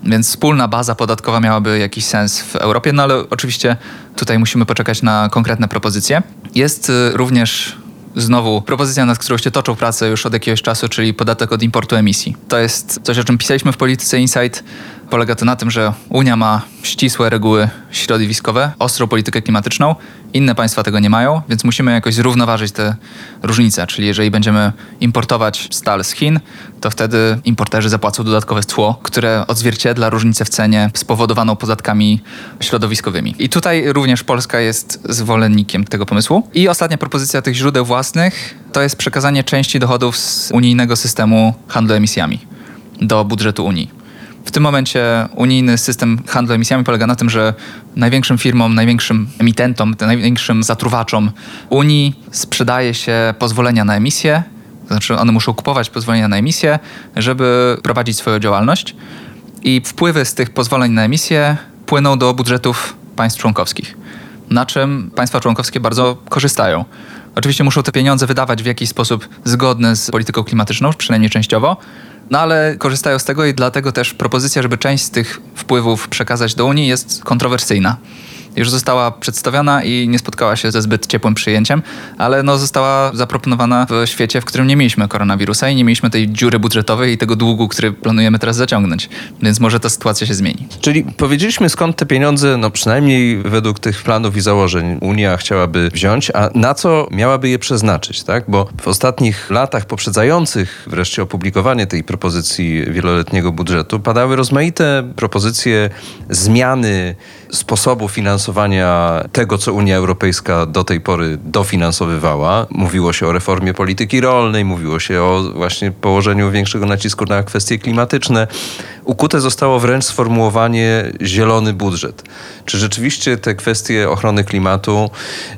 Więc wspólna baza podatkowa miałaby jakiś sens w Europie, no ale oczywiście tutaj musimy poczekać na konkretne propozycje. Jest y, również znowu propozycja, nad którą się toczą prace już od jakiegoś czasu, czyli podatek od importu emisji. To jest coś, o czym pisaliśmy w Polityce Insight. Polega to na tym, że Unia ma ścisłe reguły środowiskowe, ostrą politykę klimatyczną. Inne państwa tego nie mają, więc musimy jakoś zrównoważyć te różnice. Czyli jeżeli będziemy importować stal z Chin, to wtedy importerzy zapłacą dodatkowe cło, które odzwierciedla różnicę w cenie spowodowaną podatkami środowiskowymi. I tutaj również Polska jest zwolennikiem tego pomysłu. I ostatnia propozycja tych źródeł własnych to jest przekazanie części dochodów z unijnego systemu handlu emisjami do budżetu Unii. W tym momencie unijny system handlu emisjami polega na tym, że największym firmom, największym emitentom, największym zatruwaczom Unii sprzedaje się pozwolenia na emisję, to znaczy one muszą kupować pozwolenia na emisję, żeby prowadzić swoją działalność i wpływy z tych pozwoleń na emisję płyną do budżetów państw członkowskich, na czym państwa członkowskie bardzo korzystają. Oczywiście muszą te pieniądze wydawać w jakiś sposób zgodny z polityką klimatyczną, przynajmniej częściowo, no ale korzystają z tego i dlatego też propozycja, żeby część z tych wpływów przekazać do Unii jest kontrowersyjna już została przedstawiona i nie spotkała się ze zbyt ciepłym przyjęciem, ale no, została zaproponowana w świecie, w którym nie mieliśmy koronawirusa i nie mieliśmy tej dziury budżetowej i tego długu, który planujemy teraz zaciągnąć. Więc może ta sytuacja się zmieni. Czyli powiedzieliśmy skąd te pieniądze, no przynajmniej według tych planów i założeń Unia chciałaby wziąć, a na co miałaby je przeznaczyć, tak? Bo w ostatnich latach poprzedzających wreszcie opublikowanie tej propozycji wieloletniego budżetu padały rozmaite propozycje zmiany sposobu finansowania tego, co Unia Europejska do tej pory dofinansowywała. Mówiło się o reformie polityki rolnej, mówiło się o właśnie położeniu większego nacisku na kwestie klimatyczne. Ukute zostało wręcz sformułowanie zielony budżet. Czy rzeczywiście te kwestie ochrony klimatu,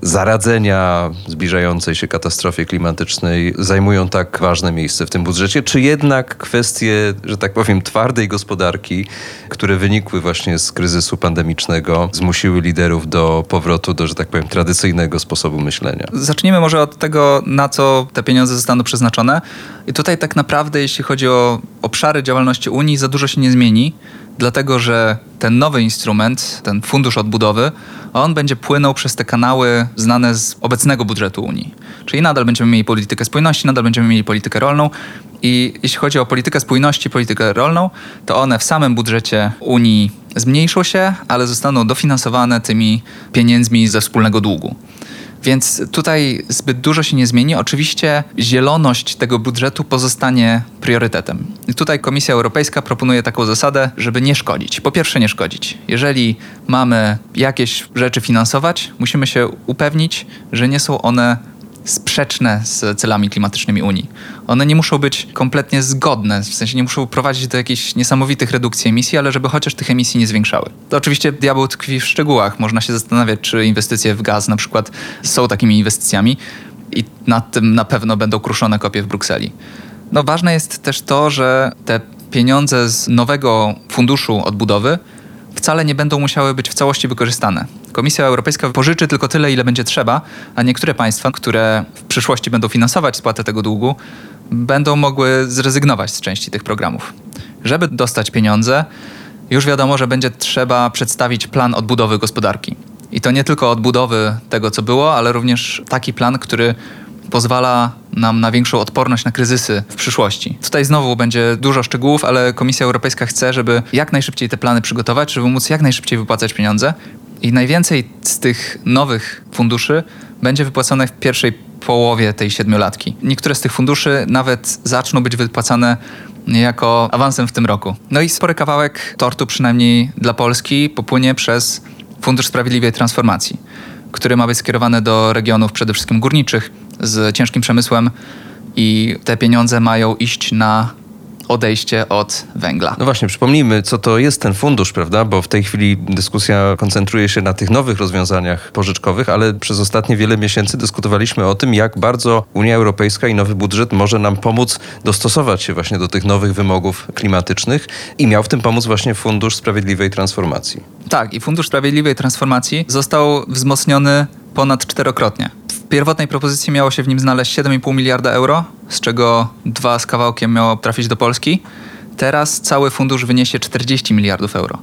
zaradzenia zbliżającej się katastrofie klimatycznej zajmują tak ważne miejsce w tym budżecie, czy jednak kwestie, że tak powiem, twardej gospodarki, które wynikły właśnie z kryzysu pandemicznego, zmusiły liderów do powrotu do, że tak powiem, tradycyjnego sposobu myślenia? Zacznijmy może od tego, na co te pieniądze zostaną przeznaczone. I tutaj tak naprawdę, jeśli chodzi o obszary działalności Unii, za dużo się nie zmieni dlatego że ten nowy instrument, ten fundusz odbudowy, on będzie płynął przez te kanały znane z obecnego budżetu Unii. Czyli nadal będziemy mieli politykę spójności, nadal będziemy mieli politykę rolną i jeśli chodzi o politykę spójności, politykę rolną, to one w samym budżecie Unii zmniejszą się, ale zostaną dofinansowane tymi pieniędzmi ze wspólnego długu. Więc tutaj zbyt dużo się nie zmieni. Oczywiście zieloność tego budżetu pozostanie priorytetem. I tutaj Komisja Europejska proponuje taką zasadę, żeby nie szkodzić. Po pierwsze, nie szkodzić. Jeżeli mamy jakieś rzeczy finansować, musimy się upewnić, że nie są one sprzeczne z celami klimatycznymi Unii. One nie muszą być kompletnie zgodne, w sensie nie muszą prowadzić do jakichś niesamowitych redukcji emisji, ale żeby chociaż tych emisji nie zwiększały. To oczywiście diabeł tkwi w szczegółach. Można się zastanawiać, czy inwestycje w gaz na przykład są takimi inwestycjami i nad tym na pewno będą kruszone kopie w Brukseli. No ważne jest też to, że te pieniądze z nowego funduszu odbudowy wcale nie będą musiały być w całości wykorzystane. Komisja Europejska pożyczy tylko tyle, ile będzie trzeba, a niektóre państwa, które w przyszłości będą finansować spłatę tego długu, będą mogły zrezygnować z części tych programów. Żeby dostać pieniądze, już wiadomo, że będzie trzeba przedstawić plan odbudowy gospodarki. I to nie tylko odbudowy tego, co było, ale również taki plan, który pozwala nam na większą odporność na kryzysy w przyszłości. Tutaj znowu będzie dużo szczegółów, ale Komisja Europejska chce, żeby jak najszybciej te plany przygotować, żeby móc jak najszybciej wypłacać pieniądze. I najwięcej z tych nowych funduszy będzie wypłacone w pierwszej połowie tej siedmiolatki. Niektóre z tych funduszy nawet zaczną być wypłacane niejako awansem w tym roku. No i spory kawałek tortu, przynajmniej dla Polski, popłynie przez Fundusz Sprawiedliwej Transformacji, który ma być skierowany do regionów przede wszystkim górniczych z ciężkim przemysłem i te pieniądze mają iść na odejście od węgla. No właśnie, przypomnijmy, co to jest ten fundusz, prawda? Bo w tej chwili dyskusja koncentruje się na tych nowych rozwiązaniach pożyczkowych, ale przez ostatnie wiele miesięcy dyskutowaliśmy o tym, jak bardzo Unia Europejska i nowy budżet może nam pomóc dostosować się właśnie do tych nowych wymogów klimatycznych i miał w tym pomóc właśnie Fundusz Sprawiedliwej Transformacji. Tak, i Fundusz Sprawiedliwej Transformacji został wzmocniony ponad czterokrotnie. W pierwotnej propozycji miało się w nim znaleźć 7,5 miliarda euro, z czego dwa z kawałkiem miało trafić do Polski. Teraz cały fundusz wyniesie 40 miliardów euro.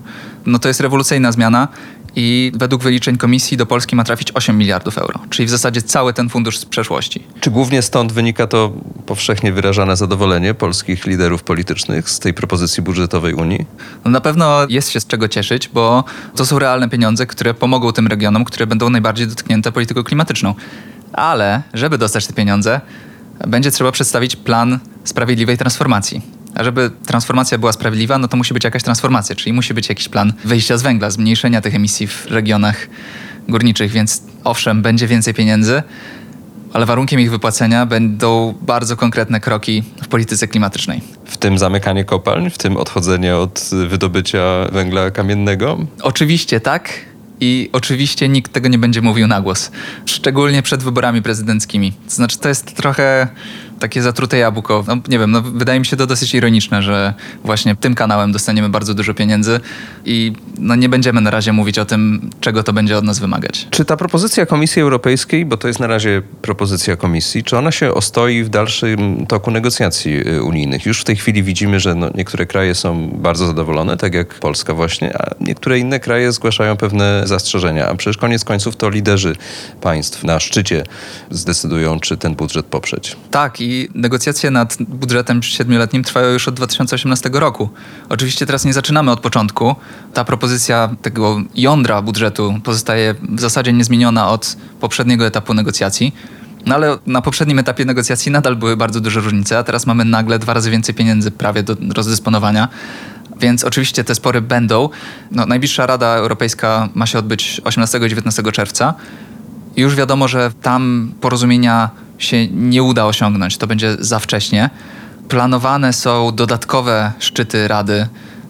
No to jest rewolucyjna zmiana i według wyliczeń komisji do Polski ma trafić 8 miliardów euro, czyli w zasadzie cały ten fundusz z przeszłości. Czy głównie stąd wynika to powszechnie wyrażane zadowolenie polskich liderów politycznych z tej propozycji budżetowej Unii? No na pewno jest się z czego cieszyć, bo to są realne pieniądze, które pomogą tym regionom, które będą najbardziej dotknięte polityką klimatyczną. Ale żeby dostać te pieniądze, będzie trzeba przedstawić plan sprawiedliwej transformacji. A żeby transformacja była sprawiedliwa, no to musi być jakaś transformacja, czyli musi być jakiś plan wyjścia z węgla, zmniejszenia tych emisji w regionach górniczych, więc owszem, będzie więcej pieniędzy, ale warunkiem ich wypłacenia będą bardzo konkretne kroki w polityce klimatycznej. W tym zamykanie kopalń, w tym odchodzenie od wydobycia węgla kamiennego? Oczywiście tak. I oczywiście nikt tego nie będzie mówił na głos. Szczególnie przed wyborami prezydenckimi. To znaczy, to jest trochę takie zatrute jabłko. No, nie wiem, no, wydaje mi się to dosyć ironiczne, że właśnie tym kanałem dostaniemy bardzo dużo pieniędzy i no, nie będziemy na razie mówić o tym, czego to będzie od nas wymagać. Czy ta propozycja Komisji Europejskiej, bo to jest na razie propozycja Komisji, czy ona się ostoi w dalszym toku negocjacji y, unijnych? Już w tej chwili widzimy, że no, niektóre kraje są bardzo zadowolone, tak jak Polska właśnie, a niektóre inne kraje zgłaszają pewne zastrzeżenia. A przecież koniec końców to liderzy państw na szczycie zdecydują, czy ten budżet poprzeć. Tak, i negocjacje nad budżetem siedmioletnim trwają już od 2018 roku. Oczywiście teraz nie zaczynamy od początku. Ta propozycja tego jądra budżetu pozostaje w zasadzie niezmieniona od poprzedniego etapu negocjacji. No ale na poprzednim etapie negocjacji nadal były bardzo duże różnice, a teraz mamy nagle dwa razy więcej pieniędzy prawie do rozdysponowania. Więc oczywiście te spory będą. No, najbliższa Rada Europejska ma się odbyć 18 i 19 czerwca. Już wiadomo, że tam porozumienia się nie uda osiągnąć. To będzie za wcześnie. Planowane są dodatkowe szczyty Rady.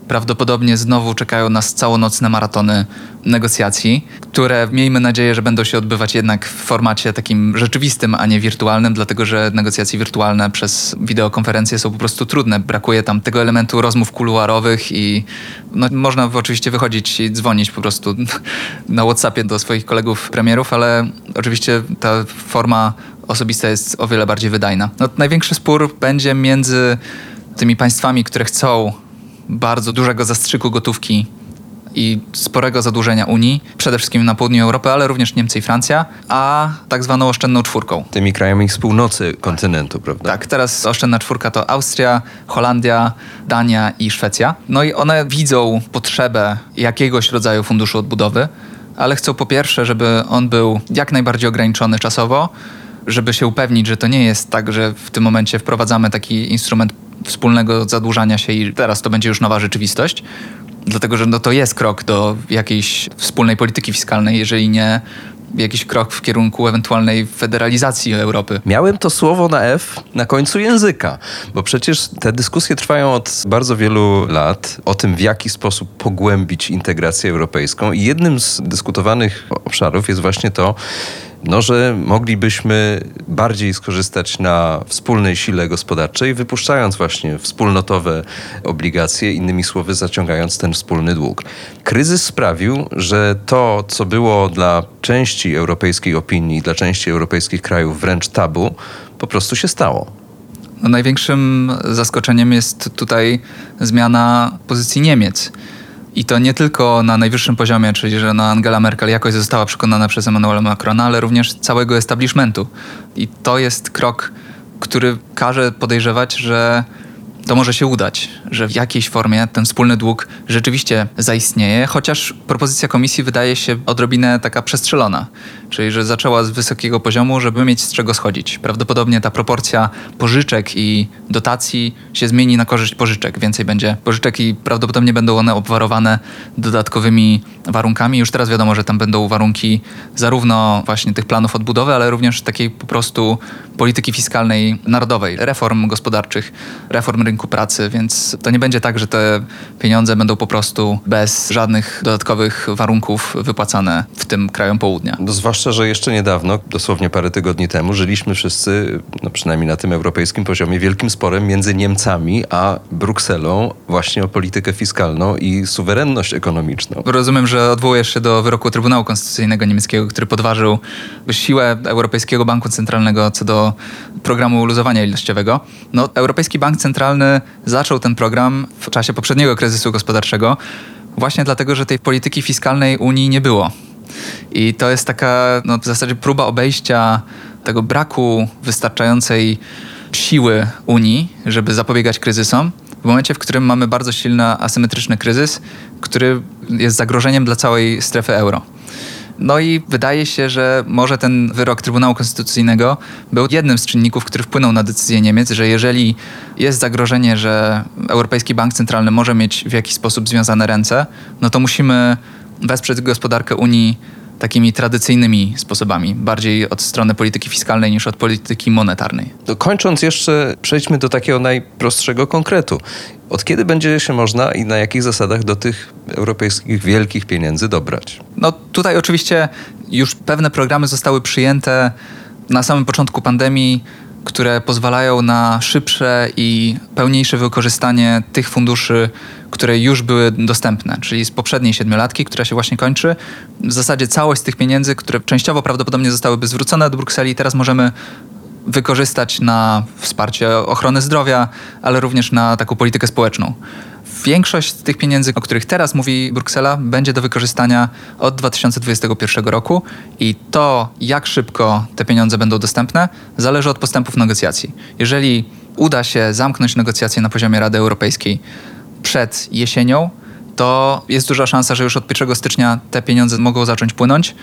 Prawdopodobnie znowu czekają nas całonocne maratony negocjacji, które miejmy nadzieję, że będą się odbywać jednak w formacie takim rzeczywistym, a nie wirtualnym, dlatego że negocjacje wirtualne przez wideokonferencje są po prostu trudne. Brakuje tam tego elementu rozmów kuluarowych i no, można oczywiście wychodzić i dzwonić po prostu na WhatsAppie do swoich kolegów premierów, ale oczywiście ta forma osobista jest o wiele bardziej wydajna. No, największy spór będzie między tymi państwami, które chcą bardzo dużego zastrzyku gotówki i sporego zadłużenia Unii, przede wszystkim na południu Europy, ale również Niemcy i Francja, a tak zwaną oszczędną czwórką. Tymi krajami z północy kontynentu, prawda? Tak, teraz oszczędna czwórka to Austria, Holandia, Dania i Szwecja. No i one widzą potrzebę jakiegoś rodzaju funduszu odbudowy, ale chcą po pierwsze, żeby on był jak najbardziej ograniczony czasowo, żeby się upewnić, że to nie jest tak, że w tym momencie wprowadzamy taki instrument wspólnego zadłużania się i teraz to będzie już nowa rzeczywistość. Dlatego, że no to jest krok do jakiejś wspólnej polityki fiskalnej, jeżeli nie jakiś krok w kierunku ewentualnej federalizacji Europy. Miałem to słowo na F na końcu języka, bo przecież te dyskusje trwają od bardzo wielu lat o tym, w jaki sposób pogłębić integrację europejską i jednym z dyskutowanych obszarów jest właśnie to, no, że moglibyśmy bardziej skorzystać na wspólnej sile gospodarczej, wypuszczając właśnie wspólnotowe obligacje, innymi słowy zaciągając ten wspólny dług. Kryzys sprawił, że to, co było dla części europejskiej opinii, dla części europejskich krajów wręcz tabu, po prostu się stało. No, największym zaskoczeniem jest tutaj zmiana pozycji Niemiec. I to nie tylko na najwyższym poziomie, czyli że no Angela Merkel jakoś została przekonana przez Emmanuela Macrona, ale również całego establishmentu. I to jest krok, który każe podejrzewać, że to może się udać, że w jakiejś formie ten wspólny dług rzeczywiście zaistnieje, chociaż propozycja komisji wydaje się odrobinę taka przestrzelona. Czyli że zaczęła z wysokiego poziomu, żeby mieć z czego schodzić. Prawdopodobnie ta proporcja pożyczek i dotacji się zmieni na korzyść pożyczek. Więcej będzie pożyczek i prawdopodobnie będą one obwarowane dodatkowymi warunkami. Już teraz wiadomo, że tam będą warunki zarówno właśnie tych planów odbudowy, ale również takiej po prostu polityki fiskalnej narodowej, reform gospodarczych, reform rynku pracy, więc to nie będzie tak, że te pieniądze będą po prostu bez żadnych dodatkowych warunków wypłacane w tym krajom południa. No, zwłaszcza, że jeszcze niedawno, dosłownie parę tygodni temu, żyliśmy wszyscy, no przynajmniej na tym europejskim poziomie, wielkim sporem między Niemcami a Brukselą właśnie o politykę fiskalną i suwerenność ekonomiczną. Rozumiem, że odwołujesz się do wyroku Trybunału Konstytucyjnego niemieckiego, który podważył siłę Europejskiego Banku Centralnego co do programu luzowania ilościowego. No, Europejski Bank Centralny zaczął ten program w czasie poprzedniego kryzysu gospodarczego właśnie dlatego, że tej polityki fiskalnej Unii nie było. I to jest taka no, w zasadzie próba obejścia tego braku wystarczającej siły Unii, żeby zapobiegać kryzysom. W momencie, w którym mamy bardzo silny asymetryczny kryzys, który jest zagrożeniem dla całej strefy euro. No i wydaje się, że może ten wyrok Trybunału Konstytucyjnego był jednym z czynników, który wpłynął na decyzję Niemiec, że jeżeli jest zagrożenie, że Europejski Bank Centralny może mieć w jakiś sposób związane ręce, no to musimy wesprzeć gospodarkę Unii takimi tradycyjnymi sposobami, bardziej od strony polityki fiskalnej niż od polityki monetarnej. To kończąc jeszcze, przejdźmy do takiego najprostszego konkretu. Od kiedy będzie się można i na jakich zasadach do tych europejskich wielkich pieniędzy dobrać? No tutaj oczywiście już pewne programy zostały przyjęte na samym początku pandemii które pozwalają na szybsze i pełniejsze wykorzystanie tych funduszy, które już były dostępne, czyli z poprzedniej siedmiolatki, która się właśnie kończy. W zasadzie całość z tych pieniędzy, które częściowo prawdopodobnie zostałyby zwrócone do Brukseli, teraz możemy wykorzystać na wsparcie ochrony zdrowia, ale również na taką politykę społeczną. Większość tych pieniędzy, o których teraz mówi Bruksela, będzie do wykorzystania od 2021 roku i to, jak szybko te pieniądze będą dostępne, zależy od postępów negocjacji. Jeżeli uda się zamknąć negocjacje na poziomie Rady Europejskiej przed jesienią, to jest duża szansa, że już od 1 stycznia te pieniądze mogą zacząć płynąć.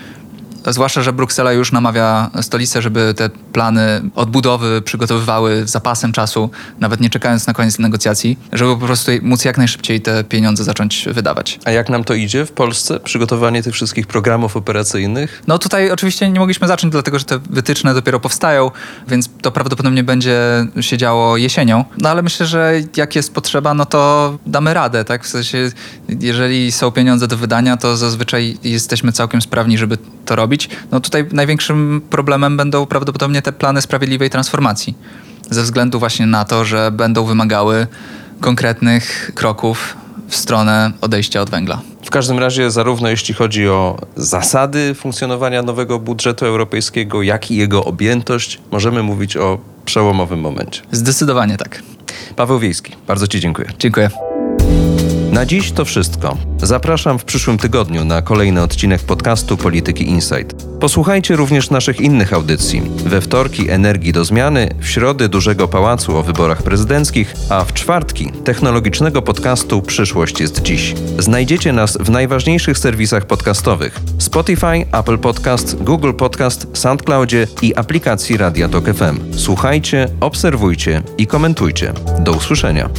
Zwłaszcza, że Bruksela już namawia stolicę, żeby te plany odbudowy przygotowywały zapasem czasu, nawet nie czekając na koniec negocjacji, żeby po prostu móc jak najszybciej te pieniądze zacząć wydawać. A jak nam to idzie w Polsce? Przygotowanie tych wszystkich programów operacyjnych? No tutaj oczywiście nie mogliśmy zacząć, dlatego że te wytyczne dopiero powstają, więc to prawdopodobnie będzie się działo jesienią. No ale myślę, że jak jest potrzeba, no to damy radę, tak? W sensie, jeżeli są pieniądze do wydania, to zazwyczaj jesteśmy całkiem sprawni, żeby to robić robić, no tutaj największym problemem będą prawdopodobnie te plany sprawiedliwej transformacji. Ze względu właśnie na to, że będą wymagały konkretnych kroków w stronę odejścia od węgla. W każdym razie, zarówno jeśli chodzi o zasady funkcjonowania nowego budżetu europejskiego, jak i jego objętość, możemy mówić o przełomowym momencie. Zdecydowanie tak. Paweł Wiejski, bardzo Ci dziękuję. Dziękuję. Na dziś to wszystko. Zapraszam w przyszłym tygodniu na kolejny odcinek podcastu Polityki Insight. Posłuchajcie również naszych innych audycji. We wtorki Energii do Zmiany, w środy Dużego Pałacu o wyborach prezydenckich, a w czwartki technologicznego podcastu Przyszłość jest dziś. Znajdziecie nas w najważniejszych serwisach podcastowych: Spotify, Apple Podcast, Google Podcast, SoundCloudzie i aplikacji Radia Tok FM. Słuchajcie, obserwujcie i komentujcie. Do usłyszenia.